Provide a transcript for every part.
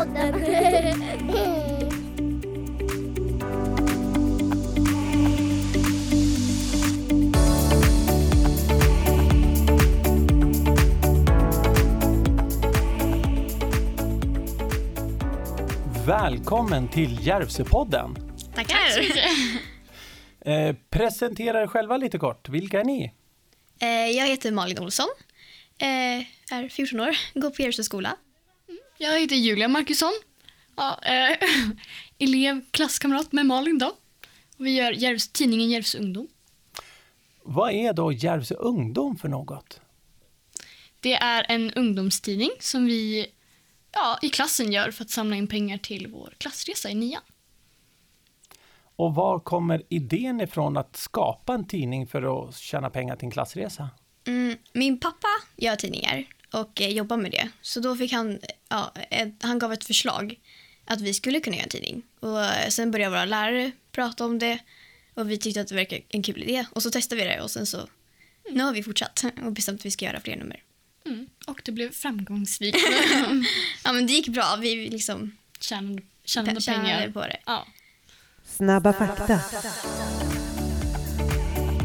Järvsöpodden. Välkommen till Järvsöpodden. Tackar. Eh, presentera er själva lite kort. Vilka är ni? Eh, jag heter Malin Olsson. Eh, är 14 år, går på Järvsöskola. Jag heter Julia Markusson. Ja, eh, elev, klasskamrat med Malin då. Och vi gör Järvs, tidningen Järvsö Ungdom. Vad är då Järvsö Ungdom för något? Det är en ungdomstidning som vi ja, i klassen gör för att samla in pengar till vår klassresa i nian. Och var kommer idén ifrån att skapa en tidning för att tjäna pengar till en klassresa? Mm, min pappa gör tidningar och eh, jobbar med det. Så då fick han, ja, ett, han gav ett förslag att vi skulle kunna göra en tidning. Och eh, sen började våra lärare prata om det och vi tyckte att det verkade en kul idé. Och så testade vi det och sen så, nu har vi fortsatt och bestämt att vi ska göra fler nummer. Mm. Och det blev framgångsrikt. Ja men det gick bra, vi liksom tjänade, tjänade tjänade pengar. på det. Ja. Snabba fakta.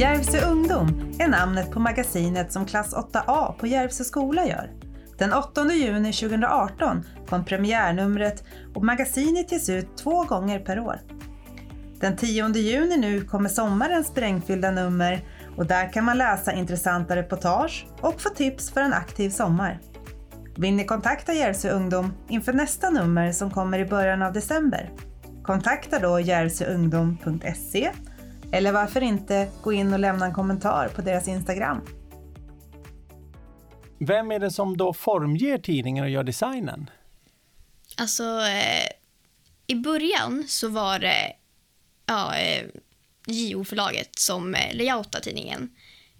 Järvsö Ungdom är namnet på magasinet som klass 8A på Järvsö skola gör. Den 8 juni 2018 kom premiärnumret och magasinet ges ut två gånger per år. Den 10 juni nu kommer sommarens sprängfyllda nummer och där kan man läsa intressanta reportage och få tips för en aktiv sommar. Vill ni kontakta Järvsö Ungdom inför nästa nummer som kommer i början av december? Kontakta då järvsöungdom.se eller varför inte gå in och lämna en kommentar på deras Instagram. Vem är det som då formger tidningen och gör designen? Alltså, eh, i början så var det ja, eh, JO-förlaget som eh, layoutar tidningen.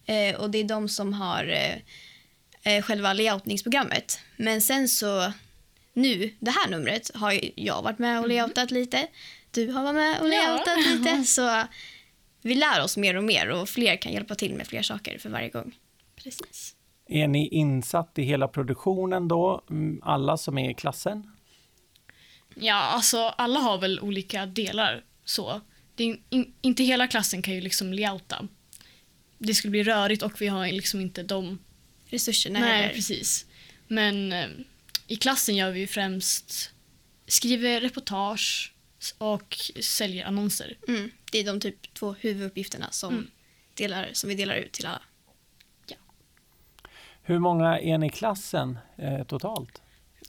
Eh, och det är de som har eh, eh, själva layoutningsprogrammet. Men sen så, nu, det här numret har jag varit med och layoutat lite. Du har varit med och layoutat Ja. lite. Så vi lär oss mer och mer och fler kan hjälpa till med fler saker för varje gång. Precis. Är ni insatt i hela produktionen då? Mm, Alla som är i klassen? Ja, alltså alla har väl olika delar så. Det är in, inte hela klassen kan ju liksom layouta. Det skulle bli rörigt och vi har liksom inte de Resurserna Nej, heller. precis. Men eh, i klassen gör vi främst skriver reportage och säljer annonser. Mm, det är de typ två huvuduppgifterna som, Mm. delar, som vi delar ut till alla. Hur många är ni i klassen eh, totalt?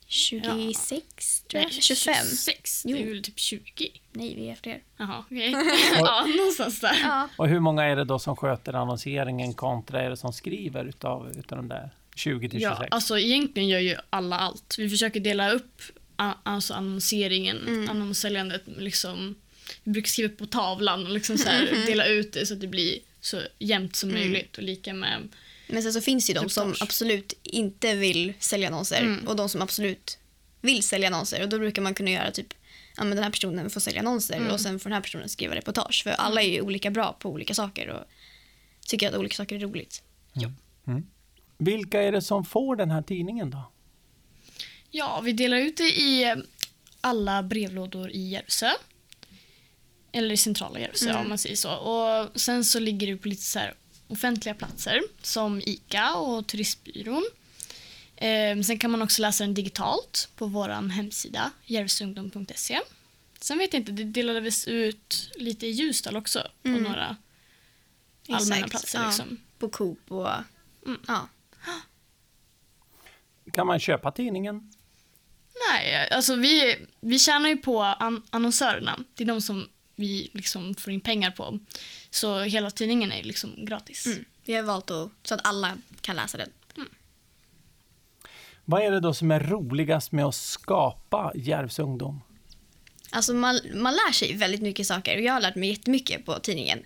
26 tror jag. Nej, 25. 26. Jo. Det är väl typ 20. Nej, vi är fler. Jaha, okej. ja, någonstans där. Ja. Och hur många är det då som sköter annonseringen kontra är det som skriver utav, utav de där 20 till 26? Ja, alltså egentligen gör ju alla allt. Vi försöker dela upp alltså annonseringen, Mm. annonssäljandet. Liksom, vi brukar skriva på tavlan och liksom så här, dela ut det så att det blir så jämnt som Mm. möjligt. Och lika med Men sen så finns det ju de som absolut inte vill sälja annonser Mm. och de som absolut vill sälja annonser. Och då brukar man kunna göra typ ja, men den här personen får sälja annonser Mm. och sen får den här personen skriva reportage. För alla är ju olika bra på olika saker och tycker att olika saker är roligt. Vilka är det som får den här tidningen då? Ja, vi delar ut det i alla brevlådor i Järvsö. Eller i centrala Järvsö Mm. om man säger så. Och sen så ligger det på lite så här offentliga platser som ICA och Turistbyrån. Eh, sen kan man också läsa den digitalt på vår hemsida järvsöungdom.se. Sen vet jag inte, det delades ut lite i Ljusdal också på Mm. några allmänna Exakt, platser. ja. Liksom. På Coop och Mm. ja. Kan man köpa tidningen? Nej, alltså vi, vi tjänar ju på an- annonsörerna. Det är de som vi liksom får in pengar på. Så hela tidningen är liksom gratis. Mm. Vi har valt att, så att alla kan läsa den. Vad är det då som är roligast med att skapa Järvsö Ungdom? Alltså man, man lär sig väldigt mycket saker och jag har lärt mig jättemycket på tidningen.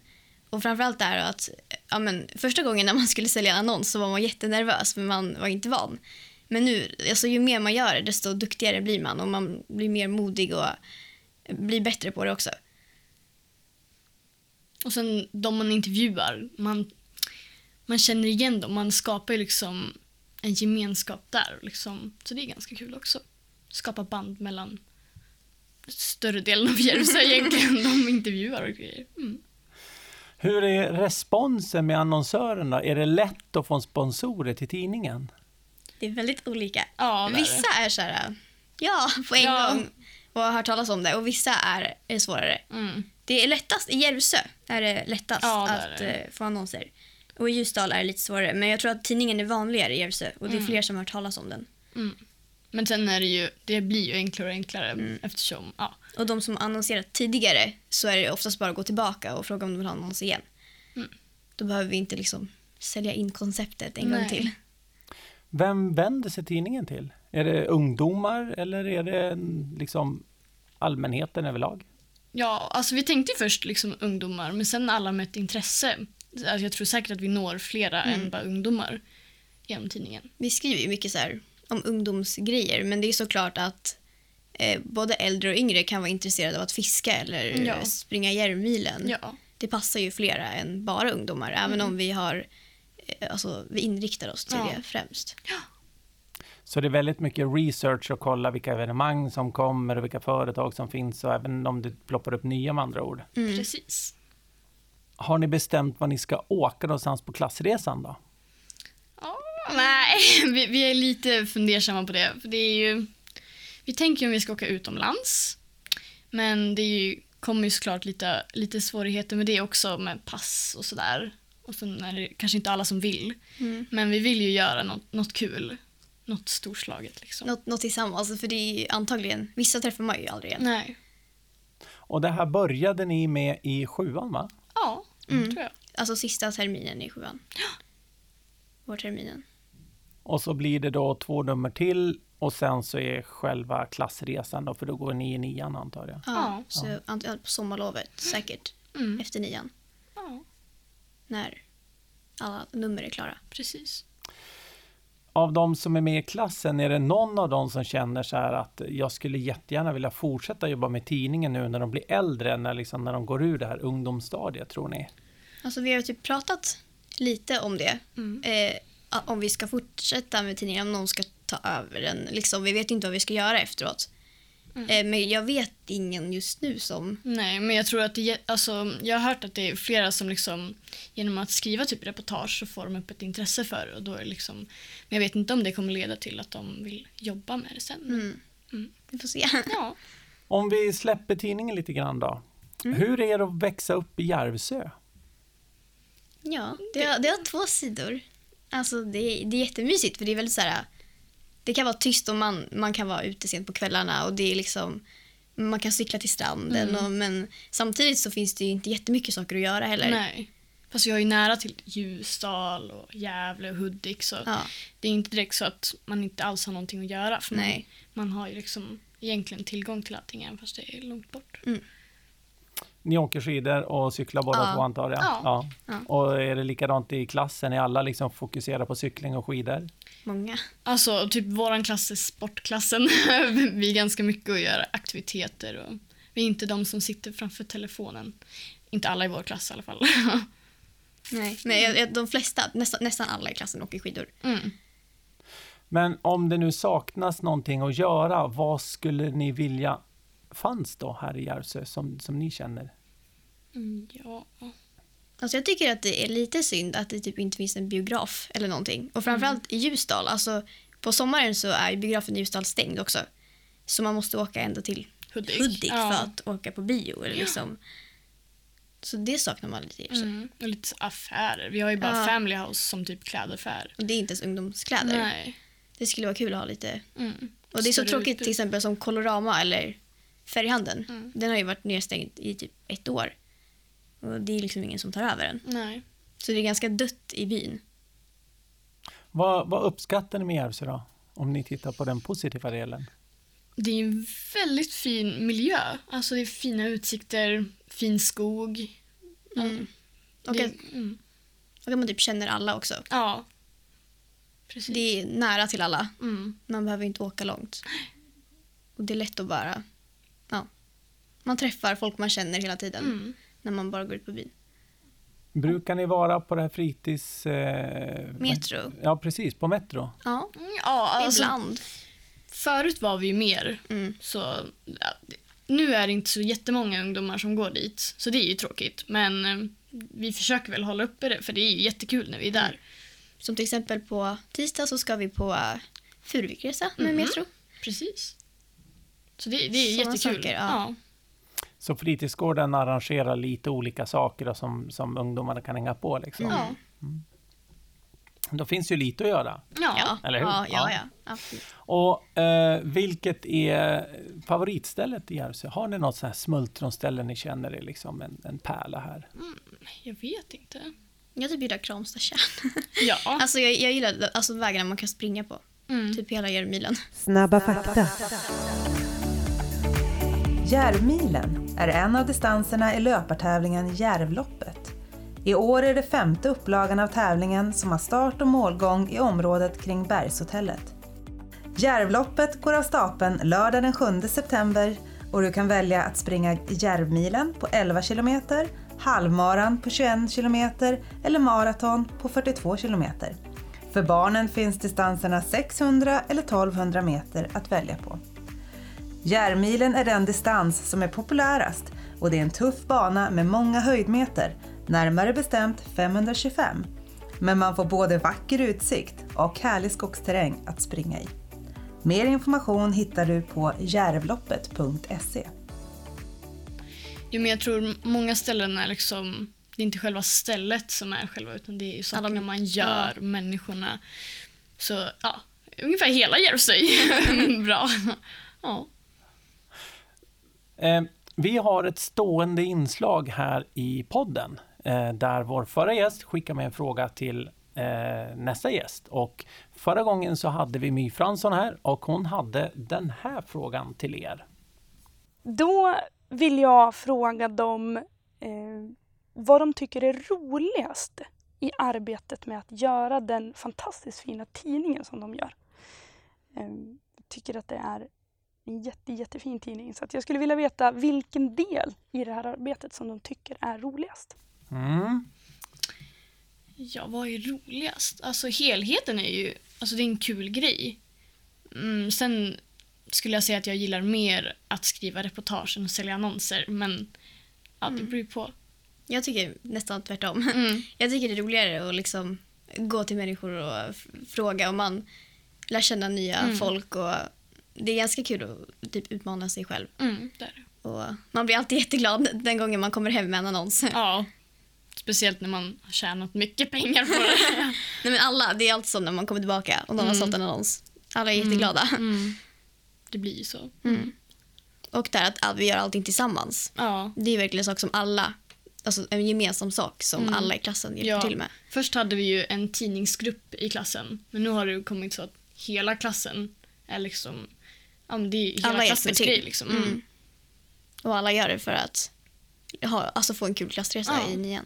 Och framförallt det här att ja, men, första gången när man skulle sälja en annons så var man jättenervös för man var inte van. Men nu, alltså, ju mer man gör det desto duktigare blir man och man blir mer modig och blir bättre på det också. Och sen de man intervjuar, man, man känner igen dem. Man skapar ju liksom en gemenskap där. Liksom. Så det är ganska kul också. skapa band mellan större delen av Järvsö egentligen. De intervjuar och grejer. Mm. Hur är responsen med annonsörerna? Är det lätt att få sponsorer till tidningen? Det är väldigt olika. Ja, vissa är så här, ja, på en Ja. gång och har hört talas om det och vissa är, är svårare. Mm. Det är lättast, i Järvsö är det lättast Ja, att det. eh, få annonser. Och i Ljusdal är det lite svårare, men jag tror att tidningen är vanligare i Järvsö och det är fler som har hört talas om den. Men sen är det ju, det blir ju enklare och enklare eftersom, ja. Och de som har annonserat tidigare så är det oftast bara att gå tillbaka och fråga om de vill ha annons igen. Mm. Då behöver vi inte liksom sälja in konceptet en gång Nej. till. Vem vänder sig tidningen till? Är det ungdomar eller är det mm, liksom allmänheten överlag? Ja, alltså vi tänkte först liksom ungdomar, men sen alla med ett intresse. Alltså jag tror säkert att vi når flera än bara ungdomar genom tidningen. Vi skriver ju mycket så här om ungdomsgrejer men det är såklart att eh, både äldre och yngre kan vara intresserade av att fiska eller Ja. springa Järvmilen. Ja. Det passar ju flera än bara ungdomar även om vi har eh, alltså, vi inriktar oss till Ja. det främst. Så det är väldigt mycket research och kolla vilka evenemang som kommer och vilka företag som finns och även om det ploppar upp nya med andra ord. Mm. Precis. Har ni bestämt var ni ska åka någonstans på klassresan då? Ja, nej, vi, vi är lite fundersamma på det. För det är ju, vi tänker ju om vi ska åka utomlands. Men det är ju, kommer ju såklart lite, lite svårigheter med det också med pass och sådär. Och sen är det kanske inte alla som vill. Mm. Men vi vill ju göra något, något kul. Något storslaget liksom. Något, något tillsammans för det är antagligen, vissa träffar man ju aldrig igen. Nej. Och det här började ni med i sjuan va? Ja, Mm. tror jag. Alltså sista terminen i sjuan. Vårterminen. Och så blir det då två nummer till och sen så är själva klassresan då, för då går ni i nian antar jag. Ja, Ja. så på sommarlovet säkert Mm. efter nian Ja, när alla nummer är klara. precis. Av de som är med i klassen, är det någon av dem som känner så här att jag skulle jättegärna vilja fortsätta jobba med tidningen nu när de blir äldre, när, liksom, när de går ur det här ungdomsstadiet, tror ni? Alltså vi har typ pratat lite om det. Mm. Eh, om vi ska fortsätta med tidningen, om någon ska ta över den. Liksom, vi vet inte vad vi ska göra efteråt. Mm. Eh, men jag vet ingen just nu som... Nej, men jag tror att det, alltså, jag har hört att det är flera som liksom genom att skriva typ reportage så får de upp ett intresse för det och då är det liksom, men jag vet inte om det kommer leda till att de vill jobba med det sen. Mm. Mm. Vi får se. Ja. Om vi släpper tidningen lite grann då. Hur är det att växa upp i Järvsö? Ja, det har, det har två sidor. Alltså det, är- det är jättemysigt för det är väldigt så här... Det kan vara tyst och man, man kan vara ute sent på kvällarna och det är liksom... Man kan cykla till stranden Mm. och, men samtidigt så finns det ju inte jättemycket saker att göra heller. Nej. Fast jag är ju nära till Ljusdal och Gävle och Hudik så Ja, det är inte direkt så att man inte alls har någonting att göra. För nej. Man, man har ju liksom egentligen tillgång till allting även fast det är långt bort. Ni åker skidor och cyklar båda Ja. två antar jag? Ja. Ja. Och är det likadant i klassen? Är alla liksom fokuserade på cykling och skidor? Många. Alltså, typ våran klass är sportklassen. vi är ganska mycket att göra aktiviteter och vi är inte de som sitter framför telefonen. Inte alla i vår klass i alla fall. Nej. Jag, de flesta, nästan, nästan alla i klassen åker skidor. Mm. Men om det nu saknas någonting att göra, vad skulle ni vilja fanns då här i Järvsö som, som ni känner? Mm, ja. Alltså jag tycker att det är lite synd att det typ inte finns en biograf eller någonting. Och framförallt i Ljusdal. Alltså, på sommaren så är biografen i Ljusdal stängd också. Så man måste åka ända till Hudik. Hudik Ja. för att åka på bio. Eller liksom. Så det saknar man lite i. Mm. Och lite affärer. Vi har ju bara Ja. Family House som typ klädaffär. Och det är inte ens ungdomskläder. Nej. Det skulle vara kul att ha lite. Mm. Och det är så Större tråkigt utbud. till exempel som Colorama eller Färghandeln. Mm. Den har ju varit nedstängd i typ ett år. Och det är liksom ingen som tar över den. Nej. Så det är ganska dött i byn. Vad, vad uppskattar ni med Järvsö då? Om ni tittar på den positiva delen. Det är en väldigt fin miljö. Alltså det är fina utsikter, fin skog. Mm. Och, det, att, mm. och att man typ känner alla också. Ja. Precis. Det är nära till alla. Mm. Man behöver inte åka långt. Och det är lätt att bara... Ja. Man träffar folk man känner hela tiden Mm. När man bara går ut på byn. Brukar ni vara på det här fritids... Eh, Metro. Ja, precis, på Metro. Ja, Ja, alltså, ibland. förut var vi ju mer. Mm. Så, ja, nu är det inte så jättemånga ungdomar som går dit, så det är ju tråkigt. Men eh, vi försöker väl hålla uppe det, för det är ju jättekul när vi är där. Som till exempel på tisdag så ska vi på uh, Furuvikresa med Mhm. Metro. Precis. Så det, det är Såna jättekul. saker, ja. ja. Så fritidsgården arrangerar lite olika saker och som, som ungdomarna kan hänga på. Liksom. Ja. Då finns ju lite att göra. Ja. Ja, Eller hur? ja, ja, Ja. absolut. Och eh, vilket är favoritstället i Järvsö? Har ni något sånt här smultronställe ni känner är liksom en, en pärla här? Jag vet inte. Jag typ gillar Kramsta tjärn. Ja. Alltså jag, jag gillar alltså, vägarna man kan springa på. Mm. Typ hela Järvmilen. Snabba fakta. Järvmilen är en av distanserna i löpartävlingen Järvloppet. I år är det femte upplagan av tävlingen som har start och målgång i området kring Bergshotellet. Järvloppet går av stapeln lördag den 7 september och du kan välja att springa Järvmilen på 11 km, halvmaran på 21 km eller maraton på 42 km. För barnen finns distanserna 600 eller 1200 meter att välja på. Järmilen är den distans som är populärast och det är en tuff bana med många höjdmeter, närmare bestämt 525. Men man får både vacker utsikt och härlig skogsterräng att springa i. Mer information hittar du på järvloppet.se. Jo, men jag tror många ställen är liksom... Det är inte själva stället som är själva, utan det är ju sakerna man gör, människorna. Så ja, ungefär hela Järvsö är bra. Ja. Eh, vi har ett stående inslag här i podden eh, där vår förra gäst skickar med en fråga till eh, nästa gäst. Och förra gången så hade vi My Fransson här och hon hade den här frågan till er. Då vill jag fråga dem eh, vad de tycker är roligast i arbetet med att göra den fantastiskt fina tidningen som de gör. Eh, jag tycker att det är en jätte, jättefin tidning så att jag skulle vilja veta vilken del i det här arbetet som de tycker är roligast. Mm. ja, vad är roligast? Alltså helheten är ju... Alltså det är en kul grej. Mm, sen skulle jag säga att jag gillar mer att skriva reportage än att sälja annonser, men ja, det beror ju på. Jag tycker nästan tvärtom. Mm. Jag tycker det är roligare att liksom gå till människor och fråga om man lär känna nya Mm. folk. Och det är ganska kul att typ utmana sig själv. Mm. Och man blir alltid jätteglad den gången man kommer hem med en annons. Ja. Speciellt när man har tjänat mycket pengar på det. Nej, men alla, det är alltid så när man kommer tillbaka och någon har Mm. sålt en annons. Alla är jätteglada. Mm. Det blir ju så. Mm. Och där att all- vi gör allting tillsammans. Ja. Det är verkligen en sak som alla, alltså en gemensam sak som Mm. alla i klassen hjälper Ja. till med. Först hade vi ju en tidningsgrupp i klassen, men nu har det kommit så att hela klassen är liksom... Ja, men det är hela Alla hjälper klassens till. grej liksom. Mm. Och alla gör det för att ha, alltså få en kul klassresa Ja. i nian.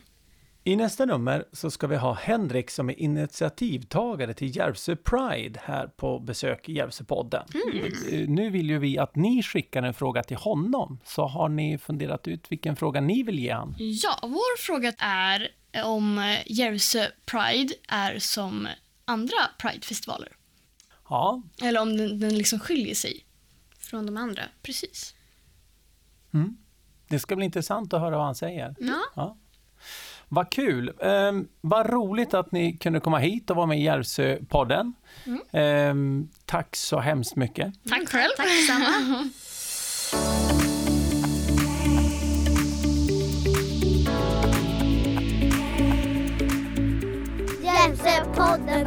I nästa nummer så ska vi ha Henrik som är initiativtagare till Järvsö Pride här på besök i Järvsöpodden. Eh, Nu vill ju vi att ni skickar en fråga till honom. Så har ni funderat ut vilken fråga ni vill ge han? Ja, vår fråga är om eh, Järvsö Pride är som andra Pride-festivaler. Ja, Eller om den, den liksom skiljer sig. Från de andra. Precis. mm. det ska bli intressant att höra vad han säger. Ja. Ja. Vad kul! Ehm, vad roligt att ni kunde komma hit och vara med i Järvsöpodden. Ehm, tack så hemskt mycket. Tack själv. Tack detsamma. Hjälpsepodden